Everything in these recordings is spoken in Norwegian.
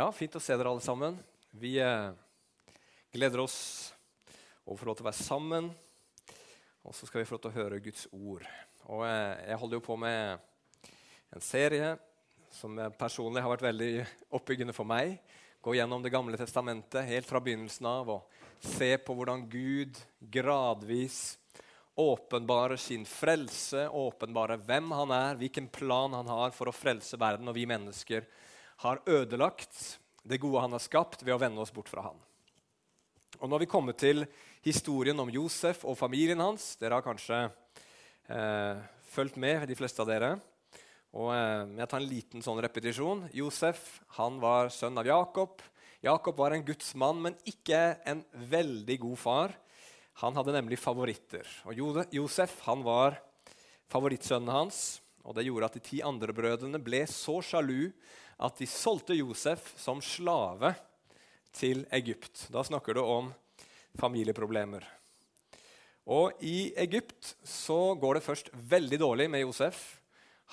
Ja, Fint å se dere alle sammen. Vi eh, gleder oss over å få lov til å være sammen. Og så skal vi få lov til å høre Guds ord. Og eh, Jeg holder jo på med en serie som personlig har vært veldig oppbyggende for meg. Gå gjennom Det gamle testamentet helt fra begynnelsen av og se på hvordan Gud gradvis åpenbarer sin frelse, åpenbarer hvem han er, hvilken plan han har for å frelse verden og vi mennesker har ødelagt det gode han har skapt, ved å vende oss bort fra han. Og Nå har vi kommet til historien om Josef og familien hans. Dere har kanskje eh, fulgt med, de fleste av dere. Og eh, Jeg tar en liten sånn repetisjon. Josef han var sønn av Jakob. Jakob var en Guds mann, men ikke en veldig god far. Han hadde nemlig favoritter. Og Josef han var favorittsønnen hans. og Det gjorde at de ti andre brødrene ble så sjalu at de solgte Josef som slave til Egypt. Da snakker du om familieproblemer. Og I Egypt så går det først veldig dårlig med Josef.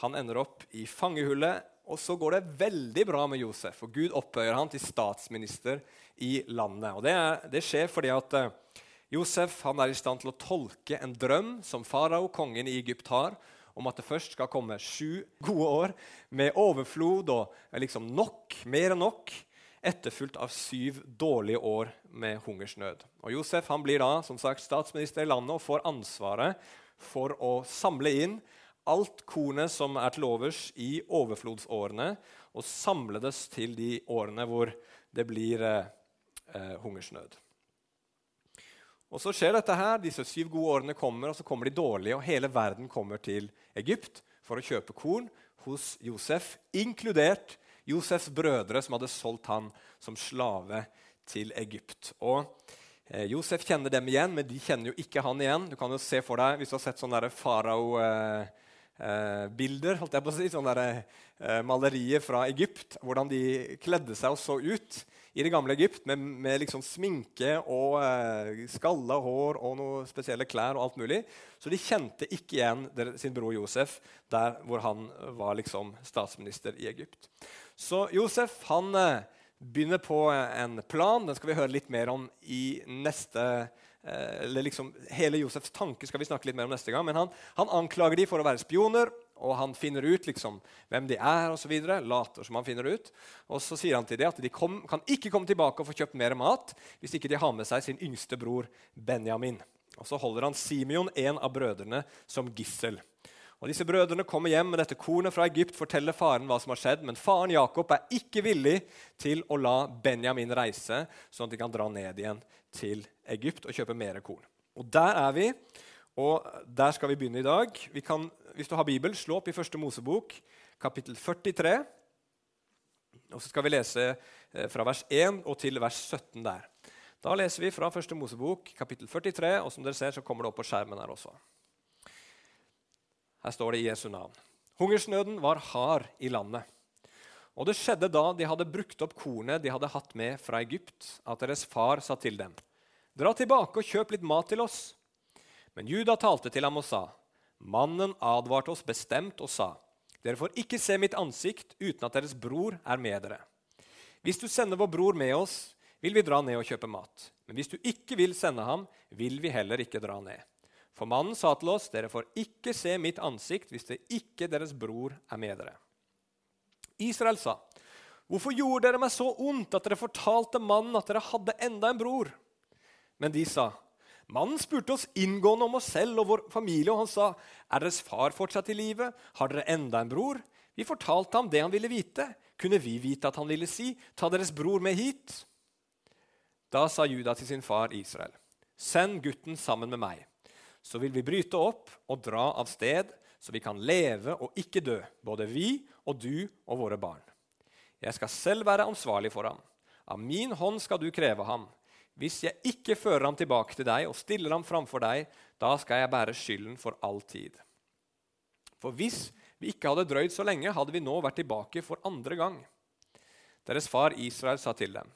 Han ender opp i fangehullet, og så går det veldig bra med Josef. og Gud opphøyer han til statsminister i landet. Og Det, er, det skjer fordi at uh, Josef er i stand til å tolke en drøm som farao, kongen i Egypt, har, om at det først skal komme sju gode år med overflod og liksom nok, mer enn nok, etterfulgt av syv dårlige år med hungersnød. Og Josef han blir da som sagt statsminister i landet og får ansvaret for å samle inn alt kornet som er til overs i overflodsårene, og samle det til de årene hvor det blir eh, eh hungersnød. Og Så skjer dette her, disse syv gode årene kommer, og så kommer de dårlige. Og hele verden kommer til Egypt for å kjøpe korn hos Josef, inkludert Josefs brødre, som hadde solgt han som slave til Egypt. Og eh, Josef kjenner dem igjen, men de kjenner jo ikke han igjen. Du kan jo se for deg, Hvis du har sett sånne farao-bilder, eh, eh, holdt jeg på å si, sånne der, malerier fra Egypt, hvordan de kledde seg og så ut i det gamle Egypt med, med liksom sminke og eh, skalla hår og noen spesielle klær og alt mulig. Så de kjente ikke igjen sin bror Josef der hvor han var liksom statsminister i Egypt. Så Josef han eh, begynner på en plan. Den skal vi høre litt mer om i neste eh, eller liksom Hele Josefs tanke skal vi snakke litt mer om neste gang. Men han, han anklager de for å være spioner og han finner ut liksom, hvem de er, videre, later som han finner ut. Og så sier han til dem at de kom, kan ikke komme tilbake og få kjøpt mer mat hvis ikke de har med seg sin yngste bror Benjamin. Og Så holder han Simeon, en av brødrene, som gissel. Og Disse brødrene kommer hjem med dette kornet fra Egypt, forteller faren hva som har skjedd, men faren Jakob er ikke villig til å la Benjamin reise, sånn at de kan dra ned igjen til Egypt og kjøpe mer korn. Og Der er vi, og der skal vi begynne i dag. Kan hvis du har Bibel, slå opp i Første Mosebok, kapittel 43. Og så skal vi lese eh, fra vers 1 og til vers 17 der. Da leser vi fra Første Mosebok, kapittel 43, og som dere ser, så kommer det opp på skjermen her også. Her står det i Jesu navn. Hungersnøden var hard i landet. Og det skjedde da de hadde brukt opp kornet de hadde hatt med fra Egypt, at deres far sa til dem, Dra tilbake og kjøp litt mat til oss. Men Juda talte til ham og sa, Mannen advarte oss bestemt og sa, dere får ikke se mitt ansikt uten at deres bror er med dere. Hvis du sender vår bror med oss, vil vi dra ned og kjøpe mat. Men hvis du ikke vil sende ham, vil vi heller ikke dra ned. For mannen sa til oss, dere får ikke se mitt ansikt hvis det ikke deres bror er med dere. Israel sa, hvorfor gjorde dere meg så ondt at dere fortalte mannen at dere hadde enda en bror? Men de sa, Mannen spurte oss inngående om oss selv og vår familie, og han sa, 'Er deres far fortsatt i live? Har dere enda en bror?' Vi fortalte ham det han ville vite. Kunne vi vite at han ville si, 'Ta deres bror med hit'? Da sa Juda til sin far Israel, 'Send gutten sammen med meg.' Så vil vi bryte opp og dra av sted, så vi kan leve og ikke dø, både vi og du og våre barn. Jeg skal selv være ansvarlig for ham. Av min hånd skal du kreve ham. Hvis jeg ikke fører ham tilbake til deg og stiller ham framfor deg, da skal jeg bære skylden for all tid. For hvis vi ikke hadde drøyd så lenge, hadde vi nå vært tilbake for andre gang. Deres far Israel sa til dem,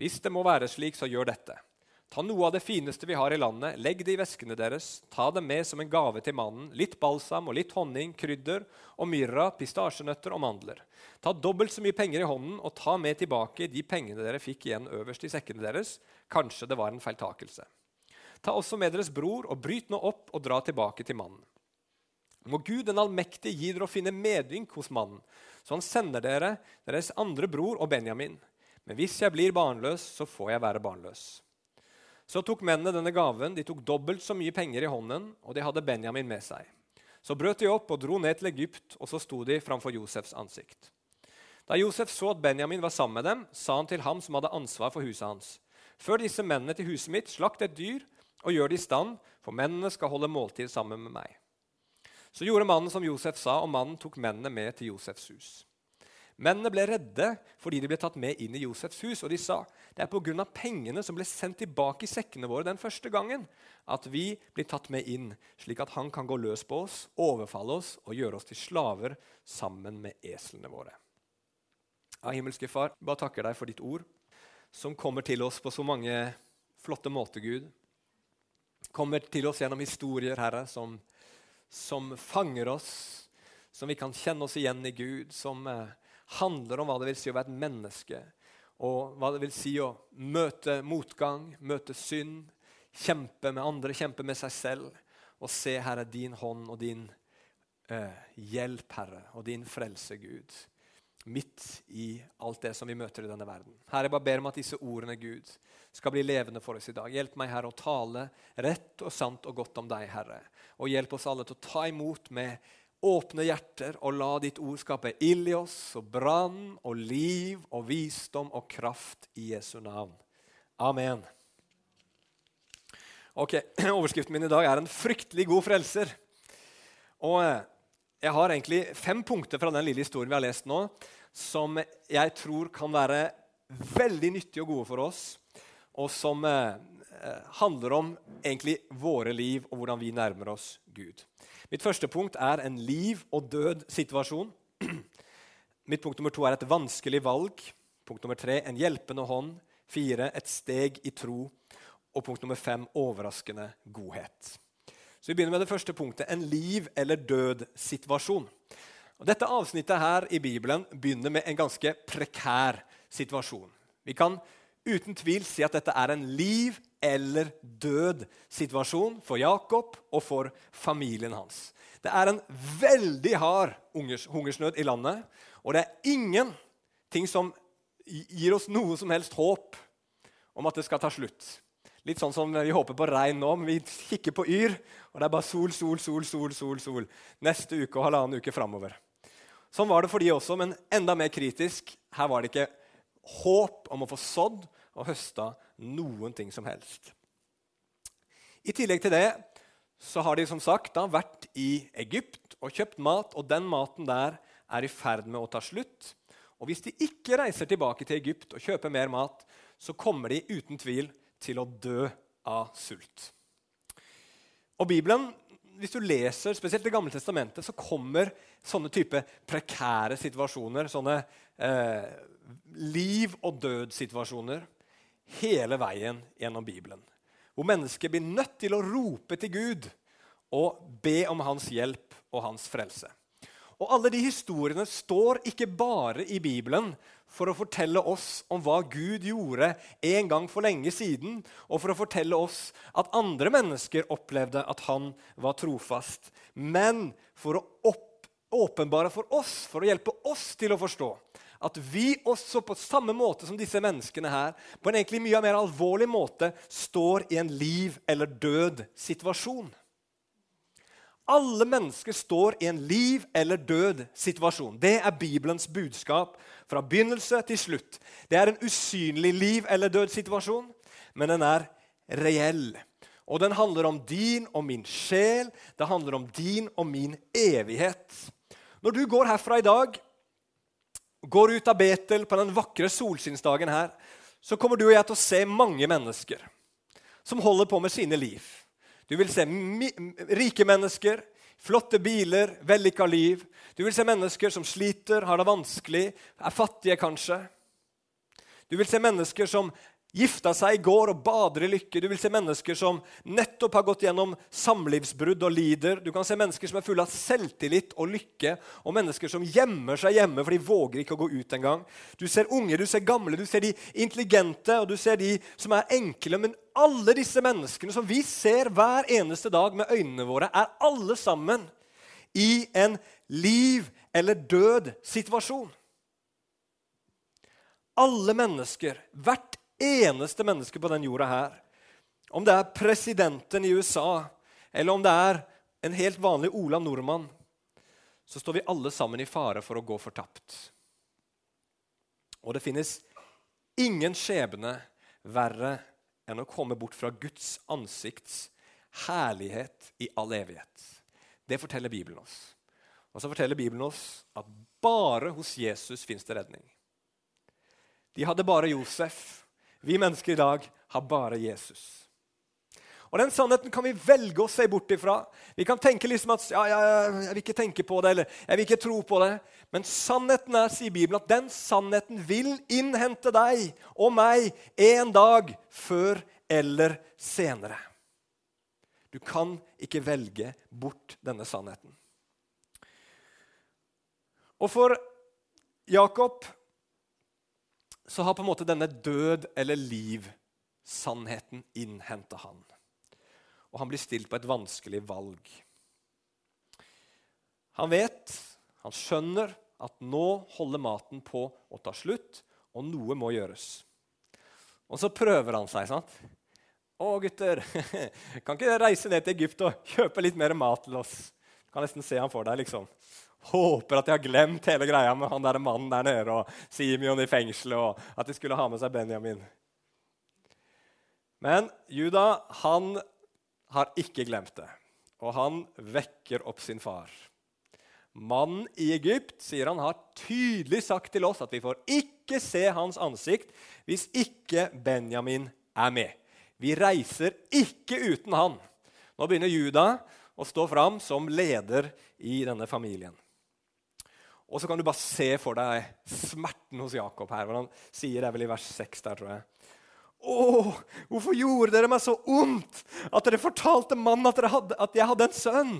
hvis det må være slik, så gjør dette. Ta noe av det fineste vi har i landet, legg det i veskene deres, ta det med som en gave til mannen, litt balsam og litt honning, krydder og myrra, pistasjenøtter og mandler. Ta dobbelt så mye penger i hånden og ta med tilbake de pengene dere fikk igjen øverst i sekkene deres. Kanskje det var en feiltakelse. Ta også med deres bror og bryt nå opp og dra tilbake til mannen. Må Gud den allmektige gi dere å finne medynk hos mannen, så han sender dere deres andre bror og Benjamin. Men hvis jeg blir barnløs, så får jeg være barnløs. Så tok mennene denne gaven. De tok dobbelt så mye penger i hånden, og de hadde Benjamin med seg. Så brøt de opp og dro ned til Egypt, og så sto de framfor Josefs ansikt. Da Josef så at Benjamin var sammen med dem, sa han til ham som hadde ansvar for huset hans.: Før disse mennene til huset mitt, slakt et dyr og gjør det i stand, for mennene skal holde måltid sammen med meg. Så gjorde mannen som Josef sa, og mannen tok mennene med til Josefs hus. Mennene ble redde fordi de ble tatt med inn i Josefs hus, og de sa det er pga. pengene som ble sendt tilbake i sekkene våre den første gangen, at vi blir tatt med inn, slik at han kan gå løs på oss, overfalle oss og gjøre oss til slaver sammen med eslene våre. Ja, himmelske Far, bare takker deg for ditt ord, som kommer til oss på så mange flotte måter, Gud. Kommer til oss gjennom historier, Herre, som, som fanger oss, som vi kan kjenne oss igjen i Gud, som eh, handler om hva det vil si å være et menneske, og hva det vil si å møte motgang, møte synd, kjempe med andre, kjempe med seg selv, og se, Herre, din hånd og din eh, hjelp, Herre, og din frelse, Gud, midt i alt det som vi møter i denne verden. Herre, jeg bare ber om at disse ordene, Gud, skal bli levende for oss i dag. Hjelp meg, Herre, å tale rett og sant og godt om deg, Herre. Og hjelp oss alle til å ta imot med Åpne hjerter og la ditt ord skape ild i oss og brann og liv og visdom og kraft i Jesu navn. Amen. Ok, Overskriften min i dag er 'En fryktelig god frelser'. Og eh, Jeg har egentlig fem punkter fra den lille historien vi har lest nå, som jeg tror kan være veldig nyttige og gode for oss, og som eh, eh handler om egentlig våre liv og hvordan vi nærmer oss Gud. Mitt første punkt er en liv og død-situasjon. Mitt punkt nummer to er et vanskelig valg. Punkt nummer tre en hjelpende hånd. Fire et steg i tro. Og punkt nummer fem overraskende godhet. Så Vi begynner med det første punktet en liv- eller død-situasjon. Dette avsnittet her i Bibelen begynner med en ganske prekær situasjon. Vi kan uten tvil si at dette er en liv- eller død-situasjon for Jakob og for familien hans. Det er en veldig hard hungersnød i landet, og det er ingenting som gir oss noe som helst håp om at det skal ta slutt. Litt sånn som vi håper på regn nå, men vi kikker på Yr, og det er bare sol, sol, sol, sol, sol, sol. Neste uke og halvannen uke framover. Sånn var det for de også, men enda mer kritisk. Her var det ikke håp om å få sådd og høsta noen ting som helst. I tillegg til det så har de som sagt da vært i Egypt og kjøpt mat, og den maten der er i ferd med å ta slutt. Og Hvis de ikke reiser tilbake til Egypt og kjøper mer mat, så kommer de uten tvil til å dø av sult. Og Bibelen, hvis du leser spesielt Det gamle testamentet, så kommer sånne type prekære situasjoner, sånne eh, liv- og død-situasjoner, hele veien gjennom Bibelen. Hvor mennesker blir nødt til å rope til Gud og be om hans hjelp og hans frelse. Og Alle de historiene står ikke bare i Bibelen for å fortelle oss om hva Gud gjorde en gang for lenge siden, og for å fortelle oss at andre mennesker opplevde at han var trofast, men for å åpenbare for oss, for å hjelpe oss til å forstå at vi også på samme måte som disse menneskene her, på en egentlig mye mer alvorlig måte, står i en liv- eller død-situasjon. Alle mennesker står i en liv- eller død-situasjon. Det er Bibelens budskap fra begynnelse til slutt. Det er en usynlig liv- eller død-situasjon, men den er reell. Og den handler om din og min sjel, det handler om din og min evighet. Når du går herfra i dag går ut av Betel på den vakre solskinnsdagen her, så kommer du og jeg til å se mange mennesker som holder på med sine liv. Du vil se rike mennesker, flotte biler, vellykka liv. Du vil se mennesker som sliter, har det vanskelig, er fattige kanskje. Du vil se mennesker som gifta seg i går og bader i lykke. Du vil se mennesker som nettopp har gått gjennom samlivsbrudd og lider. Du kan se mennesker som er fulle av selvtillit og lykke, og mennesker som gjemmer seg hjemme for de våger ikke å gå ut engang. Du ser unge, du ser gamle, du ser de intelligente og du ser de som er enkle. Men alle disse menneskene som vi ser hver eneste dag med øynene våre, er alle sammen i en liv eller død-situasjon. Alle mennesker, hvert eneste menneske på den jorda her, om det er presidenten i USA, eller om det er en helt vanlig Ola Nordmann, så står vi alle sammen i fare for å gå fortapt. Og det finnes ingen skjebne verre enn å komme bort fra Guds ansikts herlighet i all evighet. Det forteller Bibelen oss. Og så forteller Bibelen oss at bare hos Jesus fins det redning. De hadde bare Josef. Vi mennesker i dag har bare Jesus. Og Den sannheten kan vi velge å se bort ifra. Vi kan tenke liksom at ja, ja, jeg vil ikke tenke på det, eller jeg vil ikke tro på det. Men sannheten er, sier Bibelen, at den sannheten vil innhente deg og meg en dag før eller senere. Du kan ikke velge bort denne sannheten. Og for Jakob så har på en måte denne død eller liv-sannheten innhenta han. Og han blir stilt på et vanskelig valg. Han vet, han skjønner, at nå holder maten på å ta slutt, og noe må gjøres. Og så prøver han seg. sant? 'Å, gutter, kan ikke dere reise ned til Egypt og kjøpe litt mer mat til oss?' Du kan nesten se han for deg. liksom. Håper at de har glemt hele greia med han der mannen der nede og Simeon i fengselet, og at de skulle ha med seg Benjamin. Men Juda han har ikke glemt det, og han vekker opp sin far. Mannen i Egypt sier han har tydelig sagt til oss at vi får ikke se hans ansikt hvis ikke Benjamin er med. Vi reiser ikke uten han. Nå begynner Juda å stå fram som leder i denne familien. Og så kan du bare se for deg smerten hos Jakob her. Hvordan Han sier det vel i vers 6 der, tror jeg. Å, hvorfor gjorde dere meg så ondt at dere fortalte mannen at, hadde, at jeg hadde en sønn?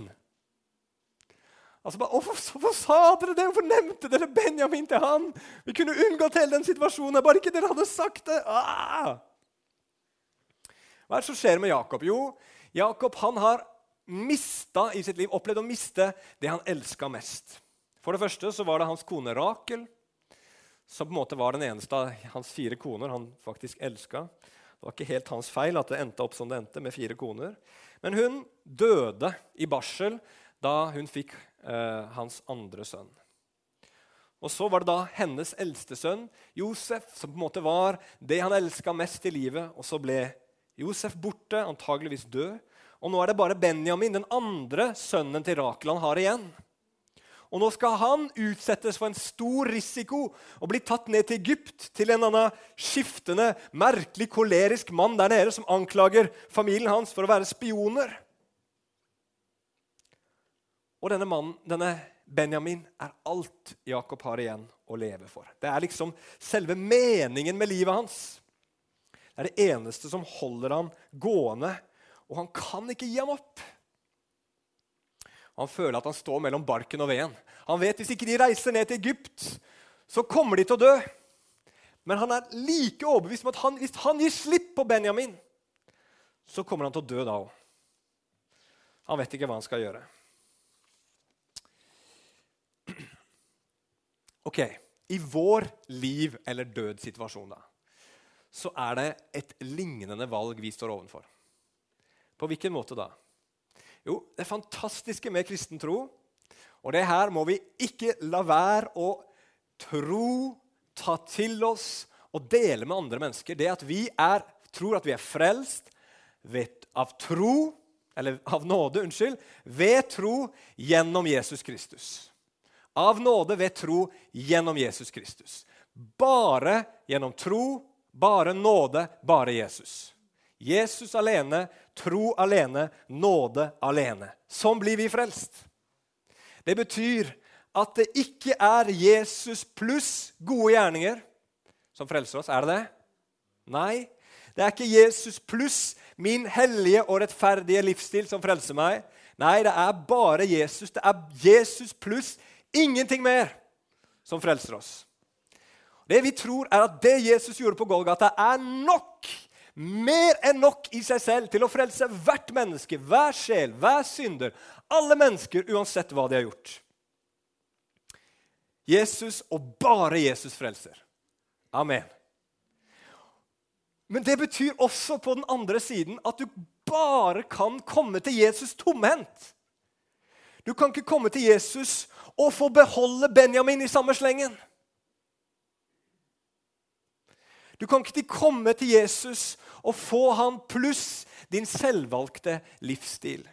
Altså hvorfor, hvorfor, sa dere det? Hvorfor nevnte dere Benjamin til han? Vi kunne unngått hele den situasjonen, bare ikke dere hadde sagt det. Ah! Hva er det som skjer med Jakob? Jo, Jakob han har mista i sitt liv, opplevd å miste det han elska mest. For det første så var det hans kone Rakel, som på en måte var den eneste av hans fire koner han faktisk elska. Det var ikke helt hans feil at det endte opp som det endte, med fire koner. Men hun døde i barsel da hun fikk eh, hans andre sønn. Og så var det da hennes eldste sønn, Josef, som på en måte var det han elska mest i livet. Og så ble Josef borte, antageligvis død. Og nå er det bare Benjamin, den andre sønnen til Rakel, han har igjen. Og nå skal han utsettes for en stor risiko og bli tatt ned til Egypt, til en annen skiftende, merkelig, kolerisk mann der nede som anklager familien hans for å være spioner. Og denne mannen, denne Benjamin, er alt Jakob har igjen å leve for. Det er liksom selve meningen med livet hans. Det er det eneste som holder han gående, og han kan ikke gi ham opp. Han føler at han står mellom barken og veden. Han vet hvis ikke de reiser ned til Egypt, så kommer de til å dø. Men han er like overbevist om at han, hvis han gir slipp på Benjamin, så kommer han til å dø da òg. Han vet ikke hva han skal gjøre. Ok, I vår liv- eller død-situasjon da, så er det et lignende valg vi står overfor. På hvilken måte da? Jo, det fantastiske med kristen tro, og det her må vi ikke la være å tro, ta til oss og dele med andre mennesker, det at vi er, tror at vi er frelst ved, av tro, eller av nåde, unnskyld, ved tro gjennom Jesus Kristus. Av nåde ved tro gjennom Jesus Kristus. Bare gjennom tro, bare nåde, bare Jesus. Jesus alene, tro alene, nåde alene. Sånn blir vi frelst. Det betyr at det ikke er Jesus pluss gode gjerninger som frelser oss. Er det det? Nei. Det er ikke Jesus pluss min hellige og rettferdige livsstil som frelser meg. Nei, det er bare Jesus. Det er Jesus pluss ingenting mer som frelser oss. Det vi tror, er at det Jesus gjorde på Golgata, er nok. Mer enn nok i seg selv til å frelse hvert menneske, hver sjel, hver synder. Alle mennesker, uansett hva de har gjort. Jesus og bare Jesus frelser. Amen. Men det betyr også på den andre siden at du bare kan komme til Jesus tomhendt. Du kan ikke komme til Jesus og få beholde Benjamin i samme slengen. Du kan ikke komme til Jesus og få han pluss din selvvalgte livsstil.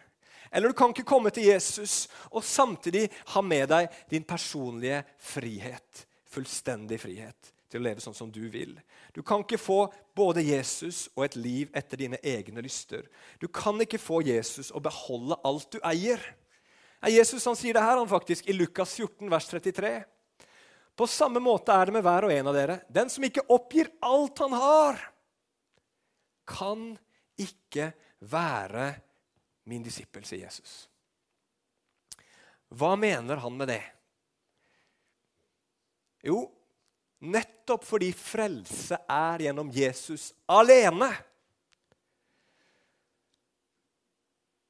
Eller du kan ikke komme til Jesus og samtidig ha med deg din personlige frihet. Fullstendig frihet til å leve sånn som du vil. Du kan ikke få både Jesus og et liv etter dine egne lyster. Du kan ikke få Jesus og beholde alt du eier. Jesus han sier det her han faktisk i Lukas 14, vers 33. På samme måte er det med hver og en av dere. Den som ikke oppgir alt han har, kan ikke være min disippel, sier Jesus. Hva mener han med det? Jo, nettopp fordi frelse er gjennom Jesus alene.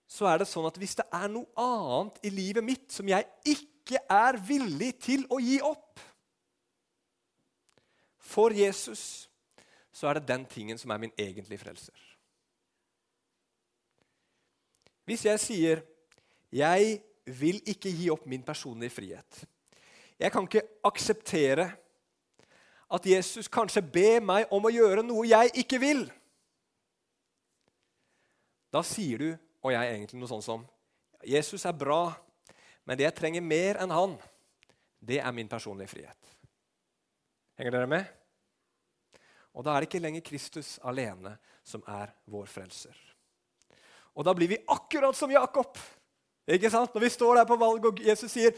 Så er det sånn at hvis det er noe annet i livet mitt som jeg ikke er villig til å gi opp, for Jesus, så er det den tingen som er min egentlige frelser. Hvis jeg sier 'Jeg vil ikke gi opp min personlige frihet', jeg kan ikke akseptere at Jesus kanskje ber meg om å gjøre noe jeg ikke vil. Da sier du og jeg egentlig noe sånt som Jesus er bra, men det jeg trenger mer enn han, det er min personlige frihet. Henger dere med? Og da er det ikke lenger Kristus alene som er vår frelser. Og da blir vi akkurat som Jakob. Ikke sant? Når vi står der på valg, og Jesus sier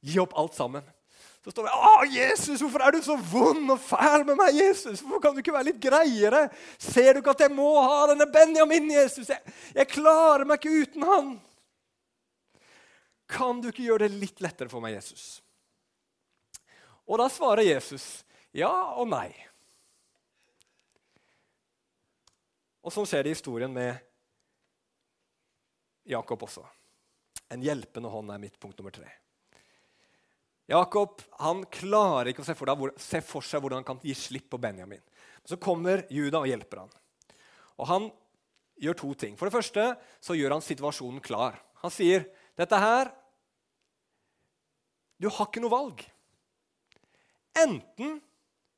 'gi opp alt sammen', så står vi 'Å, Jesus, hvorfor er du så vond og fæl med meg, Jesus? Hvorfor kan du ikke være litt greiere? Ser du ikke at jeg må ha denne Benjamin, Jesus? Jeg, jeg klarer meg ikke uten han.' Kan du ikke gjøre det litt lettere for meg, Jesus? Og da svarer Jesus ja og nei. Og sånn skjer det i historien med Jakob også. En hjelpende hånd er mitt punkt nummer tre. Jakob han klarer ikke å se for, deg, se for, seg hvordan han kan gi slipp på Benjamin. Så kommer Juda og hjelper han. Og Han gjør to ting. For det første så gjør han situasjonen klar. Han sier dette her Du har ikke noe valg. Enten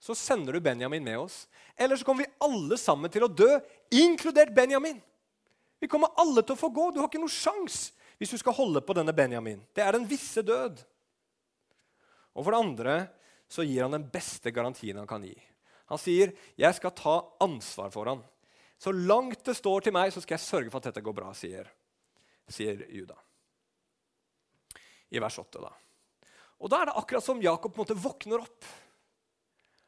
så sender du Benjamin med oss. Eller så kommer vi alle sammen til å dø, inkludert Benjamin. Vi kommer alle til å få gå. Du har ikke noe sjans hvis du skal holde på denne Benjamin. Det er den visse død. Og for det andre så gir han den beste garantien han kan gi. Han sier, 'Jeg skal ta ansvar for han. Så langt det står til meg, så skal jeg sørge for at dette går bra', sier, sier Juda. I vers 8, da. Og da er det akkurat som Jakob på en måte våkner opp.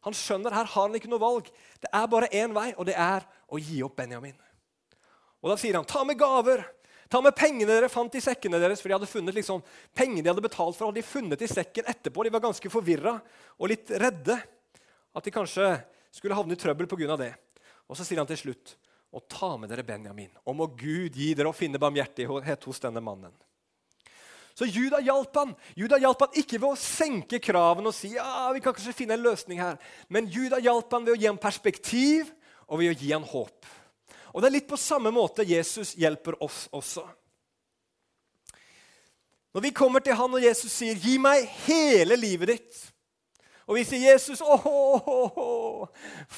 Han skjønner her har han ikke noe valg. Det er bare én vei, og det er å gi opp Benjamin. Og Da sier han, 'Ta med gaver. Ta med pengene dere fant i sekkene deres.' For de hadde funnet liksom, pengene de hadde betalt for, hadde de funnet i sekken etterpå. De var ganske forvirra og litt redde. At de kanskje skulle havne i trøbbel pga. det. Og så sier han til slutt, 'Og ta med dere Benjamin, og må Gud gi dere å finne barmhjertighet hos denne mannen.' Så Juda hjalp han. Juda hjalp han ikke ved å senke kravene og si ja, vi kan kanskje finne en løsning her. Men Juda hjalp han ved å gi ham perspektiv og ved å gi ham håp. Og Det er litt på samme måte Jesus hjelper oss også. Når vi kommer til han og Jesus sier 'gi meg hele livet ditt', og vi sier 'Jesus, åh,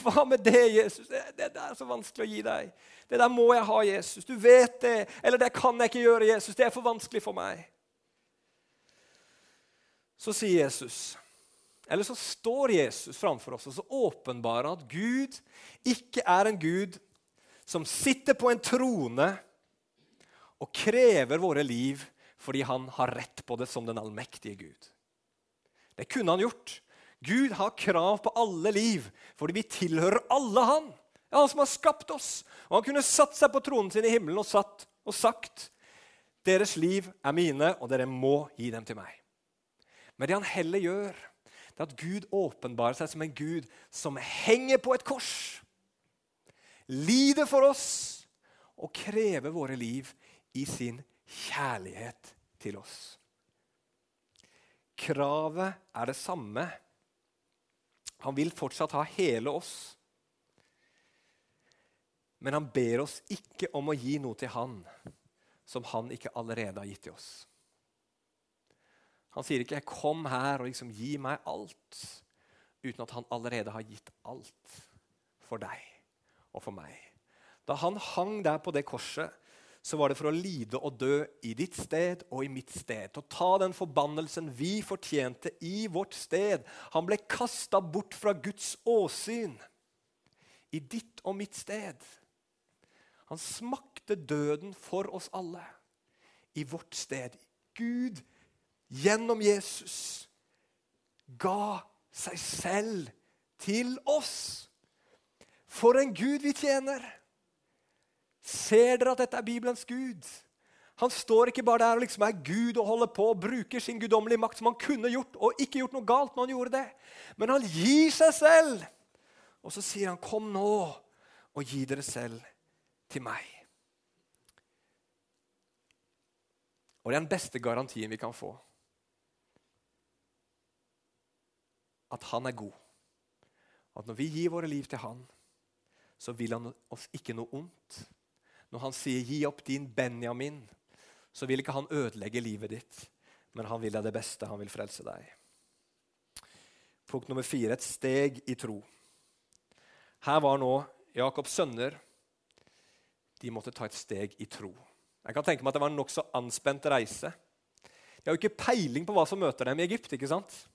hva med det, Jesus? Det, det, det, er så vanskelig å gi deg. Det der må jeg ha, Jesus. Du vet det. Eller det kan jeg ikke gjøre, Jesus. Det er for vanskelig for meg så sier Jesus eller så står Jesus framfor oss og så åpenbarer at Gud ikke er en Gud som sitter på en trone og krever våre liv fordi han har rett på det som den allmektige Gud. Det kunne han gjort. Gud har krav på alle liv fordi vi tilhører alle han. Det er han som har skapt oss. Og han kunne satt seg på tronen sin i himmelen og, satt, og sagt deres liv er mine, og dere må gi dem til meg. Men det han heller gjør, det er at Gud åpenbarer seg som en Gud som henger på et kors, lider for oss og krever våre liv i sin kjærlighet til oss. Kravet er det samme. Han vil fortsatt ha hele oss. Men han ber oss ikke om å gi noe til han som han ikke allerede har gitt til oss. Han sier ikke 'kom her og liksom gi meg alt', uten at han allerede har gitt alt for deg og for meg. Da han hang der på det korset, så var det for å lide og dø i ditt sted og i mitt sted. Til å ta den forbannelsen vi fortjente i vårt sted. Han ble kasta bort fra Guds åsyn i ditt og mitt sted. Han smakte døden for oss alle i vårt sted. Gud, gjennom Jesus, ga seg selv til oss. For en Gud vi tjener! Ser dere at dette er Bibelens Gud? Han står ikke bare der og liksom er Gud og holder på og bruker sin guddommelige makt som han kunne gjort, og ikke gjort noe galt når han gjorde det. Men han gir seg selv. Og så sier han, 'Kom nå og gi dere selv til meg'. Og det er den beste garantien vi kan få. At han er god. At når vi gir våre liv til han, så vil han oss ikke noe ondt. Når han sier 'gi opp din Benjamin', så vil ikke han ødelegge livet ditt, men han vil deg det beste. Han vil frelse deg. Punkt nummer fire et steg i tro. Her var nå Jakobs sønner De måtte ta et steg i tro. Jeg kan tenke meg at Det var en nokså anspent reise. De har jo ikke peiling på hva som møter dem i Egypt. ikke sant?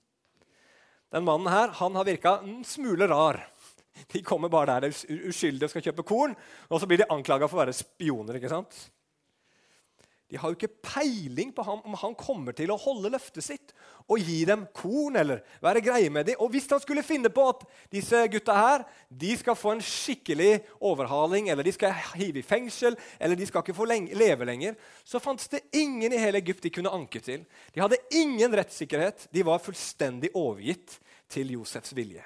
Den mannen her han har virka en smule rar. De kommer bare der de er uskyldige og skal kjøpe korn, og så blir de anklaga for å være spioner. ikke sant? De har jo ikke peiling på ham, om han kommer til å holde løftet sitt og gi dem korn eller være greie med dem. Og hvis han skulle finne på at disse gutta her de skal få en skikkelig overhaling, eller de skal hive i fengsel, eller de skal ikke få leve lenger, så fantes det ingen i hele Egypt de kunne anke til. De hadde ingen rettssikkerhet. De var fullstendig overgitt til Josefs vilje.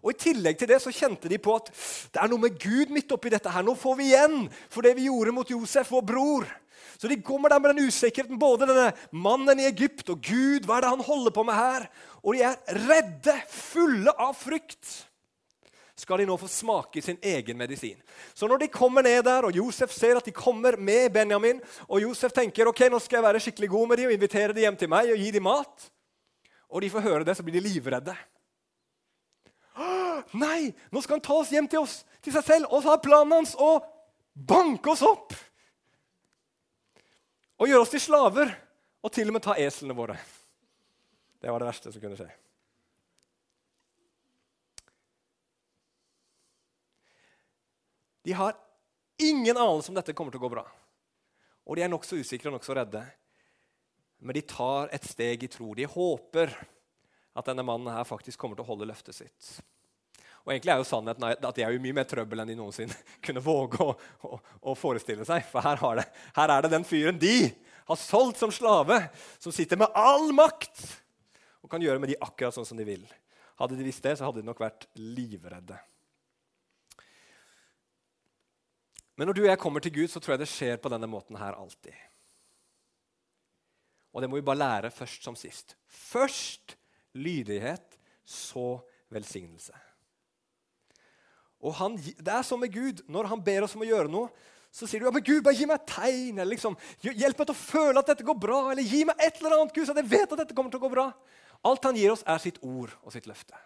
Og I tillegg til det så kjente de på at det er noe med Gud midt oppi dette. her. Nå får vi igjen for det vi gjorde mot Josef, vår bror. Så de kommer der med den usikkerheten, både denne mannen i Egypt og Gud. Hva er det han holder på med her? Og de er redde, fulle av frykt. Skal de nå få smake sin egen medisin. Så når de kommer ned der, og Josef ser at de kommer med Benjamin, og Josef tenker ok, nå skal jeg være skikkelig god med dem og invitere dem hjem til meg og gi dem mat, og de får høre det, så blir de livredde. Nei, nå skal han ta oss hjem til oss, til seg selv, og så har planen hans å banke oss opp. Og gjøre oss til slaver, og til og med ta eslene våre. Det var det verste som kunne skje. De har ingen anelse om dette kommer til å gå bra. Og de er nokså usikre og nokså redde. Men de tar et steg i tro. De håper at denne mannen her faktisk kommer til å holde løftet sitt. Og egentlig er jo sannheten at de er jo mye mer trøbbel enn de noensinne kunne våge å, å, å forestille seg. For her, det, her, er det den fyren de har solgt som slave, som sitter med all makt og kan gjøre med de akkurat sånn som de vil. Hadde de visst det, så hadde de nok vært livredde. Men når du og jeg kommer til Gud, så tror jeg det skjer på denne måten her alltid. Og det må vi bare lære først som sist. Først lydighet, så velsignelse. Og han, Det er sånn med Gud. Når han ber oss om å gjøre noe, så sier du ja, men Gud, bare gi meg et tegn. eller liksom, Hjelp meg til å føle at dette går bra. Eller gi meg et eller annet, Gud, så jeg vet at dette kommer til å gå bra. Alt han gir oss, er sitt ord og sitt løfte.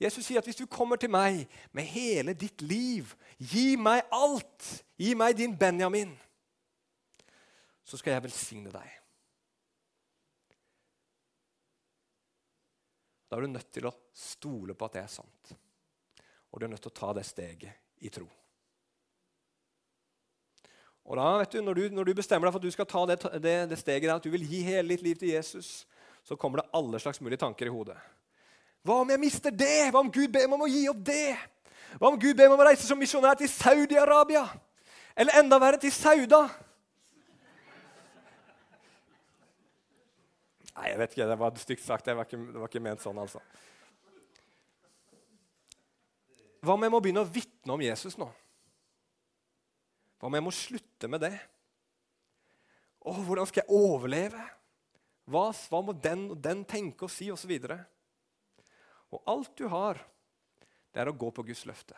Jesus sier at hvis du kommer til meg med hele ditt liv, gi meg alt, gi meg din Benjamin, så skal jeg velsigne deg. Da er du nødt til å stole på at det er sant. Og du er nødt til å ta det steget i tro. Og da, vet du, når du, når du bestemmer deg for at du skal ta det, det, det steget der, at du vil gi hele ditt liv til Jesus, så kommer det alle slags mulige tanker i hodet. Hva om jeg mister det? Hva om Gud ber meg om å gi opp det? Hva om Gud ber meg om å reise som misjonær til Saudi-Arabia? Eller enda verre, til Sauda? Nei, jeg vet ikke. Det var stygt sagt. Det var, ikke, det var ikke ment sånn, altså. Hva om jeg må begynne å vitne om Jesus nå? Hva om jeg må slutte med det? Å, hvordan skal jeg overleve? Hva, hva må den og den tenke og si, osv.? Og, og alt du har, det er å gå på Guds løfte.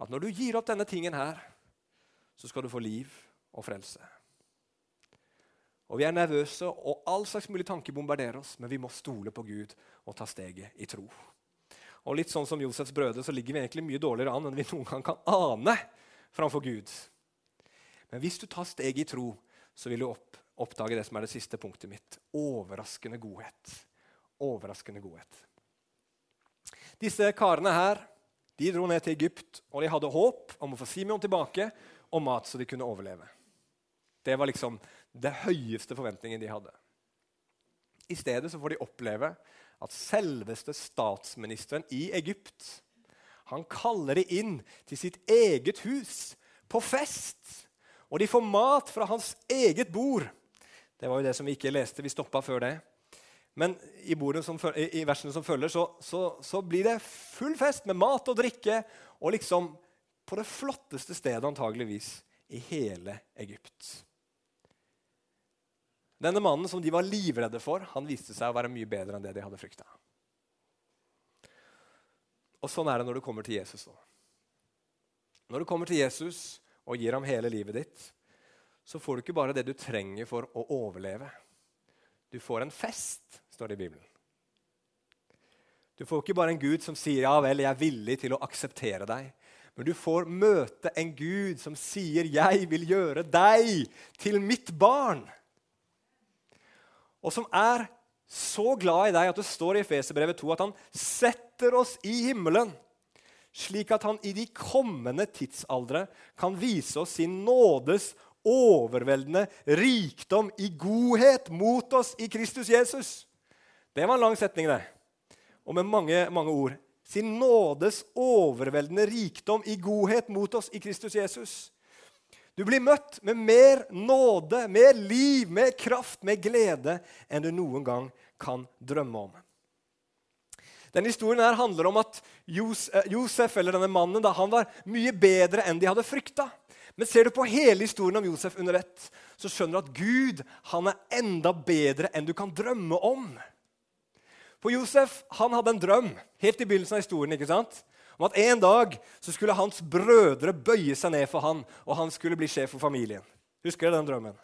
At når du gir opp denne tingen her, så skal du få liv og frelse. Og Vi er nervøse, og all slags mulig tanke bombarderer oss, men vi må stole på Gud og ta steget i tro. Og litt sånn som Josefs brødre så ligger vi egentlig mye dårligere an enn vi noen gang kan ane framfor Gud. Men hvis du tar steget i tro, så vil du opp, oppdage det som er det siste punktet mitt. Overraskende godhet. Overraskende godhet. Disse karene her de dro ned til Egypt, og de hadde håp om å få Simeon tilbake og mat så de kunne overleve. Det var liksom det høyeste forventningen de hadde. I stedet så får de oppleve at selveste statsministeren i Egypt han kaller de inn til sitt eget hus på fest. Og de får mat fra hans eget bord. Det var jo det som vi ikke leste. Vi stoppa før det. Men i, som, i versene som følger, så, så, så, blir det full fest med mat og drikke. Og liksom på det flotteste stedet antageligvis i hele Egypt. Denne mannen som de var livredde for, han viste seg å være mye bedre enn det de hadde frykta. Og sånn er det når du kommer til Jesus. nå. Når du kommer til Jesus og gir ham hele livet ditt, så får du ikke bare det du trenger for å overleve. Du får en fest, står det i Bibelen. Du får ikke bare en Gud som sier 'ja vel, jeg er villig til å akseptere deg'. Men du får møte en Gud som sier 'jeg vil gjøre deg til mitt barn' og som er så glad i deg at det står i Efeserbrevet 2 at han setter oss i himmelen, slik at han i de kommende tidsaldre kan vise oss sin nådes overveldende rikdom i godhet mot oss i Kristus Jesus. Det var en lang setning, det. Og med mange, mange ord. Sin nådes overveldende rikdom i godhet mot oss i Kristus Jesus. Du blir møtt med mer nåde, mer liv, mer kraft, mer glede enn du noen gang kan drømme om. Denne historien her handler om at eh, Josef eller denne mannen da, han var mye bedre enn de hadde frykta. Men ser du på hele historien om Josef under ett, så skjønner du at Gud han er enda bedre enn du kan drømme om. For Josef han hadde en drøm helt i begynnelsen av historien. ikke sant? Om at en dag så skulle hans brødre bøye seg ned for han, og han skulle bli sjef for familien. Husker dere den drømmen?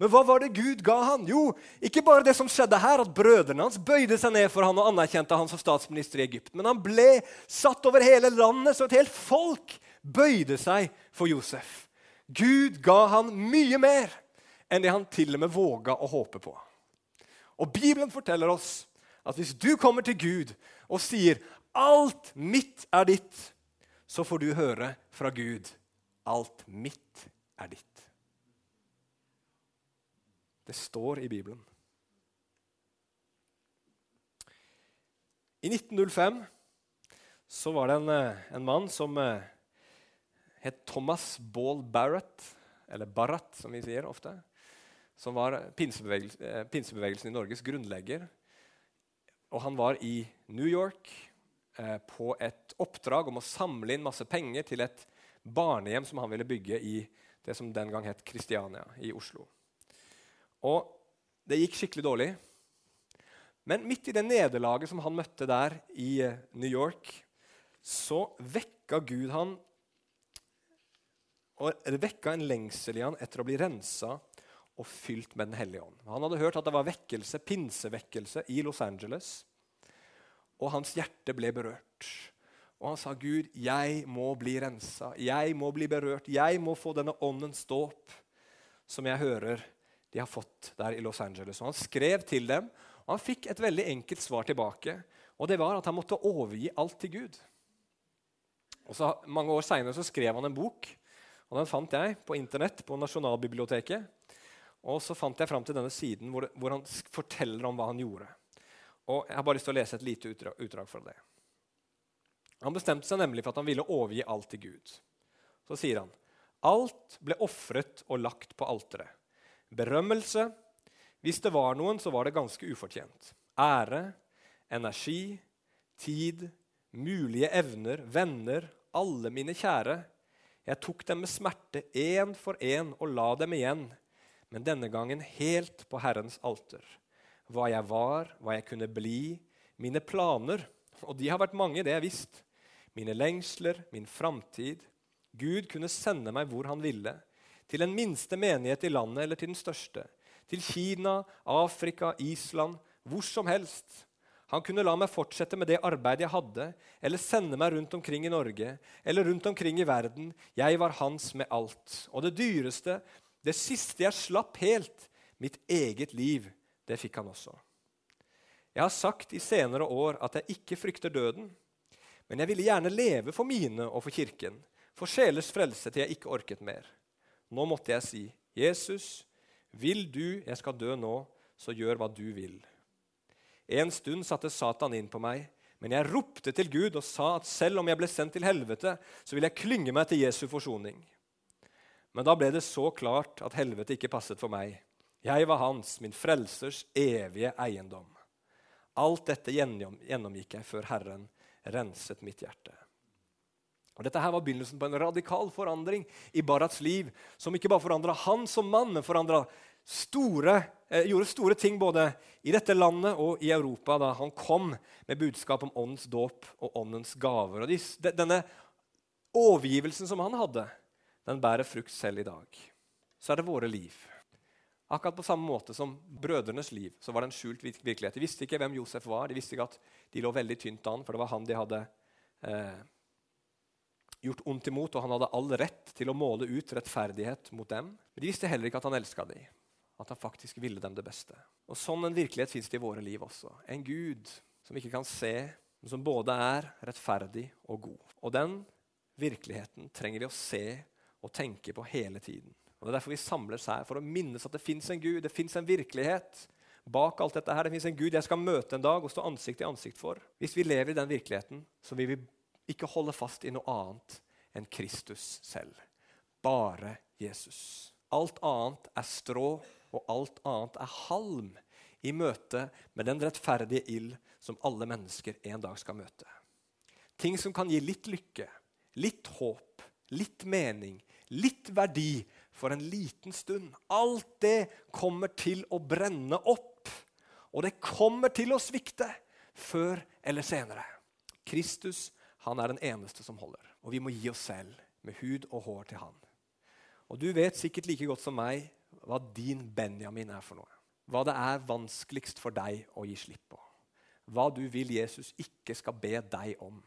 Men hva var det Gud ga han? Jo, ikke bare det som skjedde her, at brødrene hans bøyde seg ned for han og anerkjente han som statsminister i Egypt, men han ble satt over hele landet, så et helt folk bøyde seg for Josef. Gud ga han mye mer enn det han til og med våga å håpe på. Og Bibelen forteller oss at hvis du kommer til Gud og sier Alt mitt er ditt. Så får du høre fra Gud. Alt mitt er ditt. Det står i Bibelen. I 1905 så var det en, eh, en mann som eh, het Thomas Ball Barrett, eller Barrett, som vi sier ofte, som var pinsebevegelsen, eh, pinsebevegelsen i Norges grunnlegger. Og han var i New York på et oppdrag om å samle inn masse penger til et barnehjem som han ville bygge i det som den gang het Kristiania i Oslo. Og det gikk skikkelig dårlig. Men midt i det nederlaget som han møtte der i eh, New York, så vekka Gud han og vekka en lengsel i han etter å bli rensa og fylt med Den hellige ånd. Han hadde hørt at det var vekkelse, pinsevekkelse i Los Angeles og hans hjerte ble berørt. Og han sa, 'Gud, jeg må bli rensa. Jeg må bli berørt. Jeg må få denne åndens dåp som jeg hører de har fått der i Los Angeles.' Og Han skrev til dem, og han fikk et veldig enkelt svar tilbake. Og det var at han måtte overgi alt til Gud. Og så Mange år seinere skrev han en bok, og den fant jeg på Internett på Nasjonalbiblioteket. Og så fant jeg fram til denne siden hvor, hvor han forteller om hva han gjorde. Og Jeg har bare lyst til å lese et lite utdrag, utdrag fra det. Han bestemte seg nemlig for at han ville overgi alt til Gud. Så sier han alt ble ofret og lagt på alteret. Berømmelse Hvis det var noen, så var det ganske ufortjent. Ære, energi, tid, mulige evner, venner, alle mine kjære. Jeg tok dem med smerte én for én og la dem igjen, men denne gangen helt på Herrens alter. Hva jeg var, hva jeg kunne bli, mine planer, og de har vært mange, det er visst. Mine lengsler, min framtid. Gud kunne sende meg hvor han ville. Til den minste menighet i landet eller til den største. Til Kina, Afrika, Island, hvor som helst. Han kunne la meg fortsette med det arbeidet jeg hadde, eller sende meg rundt omkring i Norge eller rundt omkring i verden. Jeg var hans med alt. Og det dyreste, det siste jeg slapp helt, mitt eget liv, det fikk han også. Jeg har sagt i senere år at jeg ikke frykter døden, men jeg ville gjerne leve for mine og for kirken, for sjelers frelse til jeg ikke orket mer. Nå måtte jeg si, Jesus, vil du jeg skal dø nå, så gjør hva du vil. En stund satte Satan inn på meg, men jeg ropte til Gud og sa at selv om jeg ble sendt til helvete, så ville jeg klynge meg til Jesu forsoning. Men da ble det så klart at helvete ikke passet for meg. Jeg var hans, min frelsers evige eiendom. Alt dette gjennomgikk jeg før Herren renset mitt hjerte. Og Dette her var begynnelsen på en radikal forandring i Barats liv, som ikke bare forandra han som mann, men store, eh, gjorde store ting både i dette landet og i Europa da han kom med budskap om åndens dåp og åndens gaver. Og de, denne overgivelsen som han hadde, den bærer frukt selv i dag. Så er det våre liv. Akkurat på samme måte som brødrenes liv så var det en skjult virkelighet. De visste ikke hvem Josef var, de visste ikke at de lå veldig tynt an, for det var han de hadde eh, gjort ondt imot, og han hadde all rett til å måle ut rettferdighet mot dem. Men de visste heller ikke at han elska dem at han faktisk ville dem det beste. Og Sånn en virkelighet fins det i våre liv også. En Gud som ikke kan se, men som både er rettferdig og god. Og den virkeligheten trenger vi å se og tenke på hele tiden. Og Det er derfor vi samles her, for å minnes at det fins en Gud, det fins en virkelighet. Bak alt dette her, Det fins en Gud jeg skal møte en dag og stå ansikt til ansikt for. Hvis vi lever i den virkeligheten, så vil vi ikke holde fast i noe annet enn Kristus selv. Bare Jesus. Alt annet er strå og alt annet er halm i møte med den rettferdige ild som alle mennesker en dag skal møte. Ting som kan gi litt lykke, litt håp, litt mening, litt verdi for en liten stund. Alt det kommer til å brenne opp, og det kommer til å svikte før eller senere. Kristus han er den eneste som holder, og vi må gi oss selv med hud og hår til han. Og Du vet sikkert like godt som meg hva din Benjamin er for noe. Hva det er vanskeligst for deg å gi slipp på. Hva du vil Jesus ikke skal be deg om.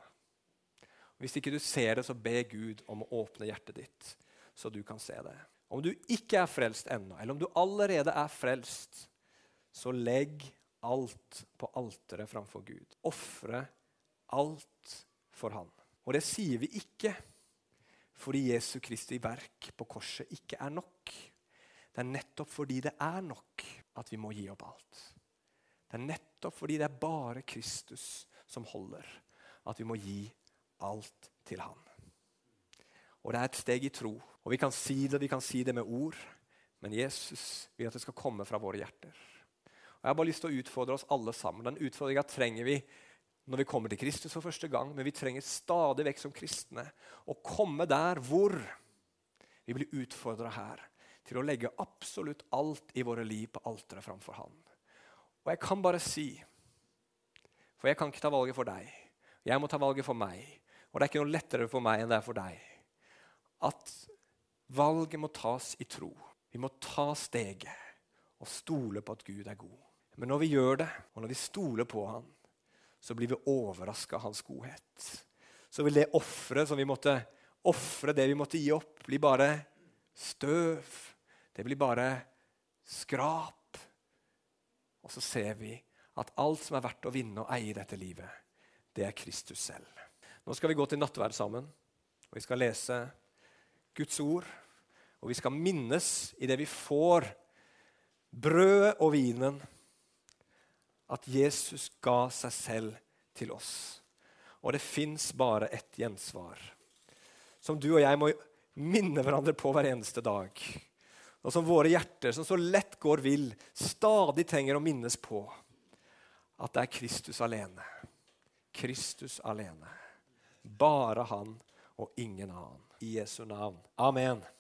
Hvis ikke du ser det, så be Gud om å åpne hjertet ditt, så du kan se det. Om du ikke er frelst ennå, eller om du allerede er frelst, så legg alt på alteret framfor Gud. Ofre alt for Han. Og det sier vi ikke fordi Jesu Kristi verk på korset ikke er nok. Det er nettopp fordi det er nok at vi må gi opp alt. Det er nettopp fordi det er bare Kristus som holder, at vi må gi alt til Han. Og det er et steg i tro. Og Vi kan si det vi kan si det med ord, men Jesus vil at det skal komme fra våre hjerter. Og Jeg har bare lyst til å utfordre oss alle sammen. Den utfordringa trenger vi når vi kommer til Kristus for første gang, men vi trenger stadig vekk som kristne å komme der hvor vi blir utfordra her til å legge absolutt alt i våre liv på alteret framfor Han. Og jeg kan bare si, for jeg kan ikke ta valget for deg, jeg må ta valget for meg, og det er ikke noe lettere for meg enn det er for deg, at valget må tas i tro. Vi må ta steget og stole på at Gud er god. Men når vi gjør det, og når vi stoler på Han, så blir vi overraska av Hans godhet. Så vil det offeret som vi måtte ofre, det vi måtte gi opp, bli bare støv det blir bare skrap. Og så ser vi at alt som er verdt å vinne og eie i dette livet, det er Kristus selv. Nå skal vi gå til nattverd sammen, og vi skal lese Guds ord. Og vi skal minnes i det vi får brødet og vinen, at Jesus ga seg selv til oss. Og det fins bare ett gjensvar, som du og jeg må minne hverandre på hver eneste dag. Og som våre hjerter, som så lett går vill, stadig trenger å minnes på at det er Kristus alene. Kristus alene. Bare han og ingen annen. I Jesu navn. Amen.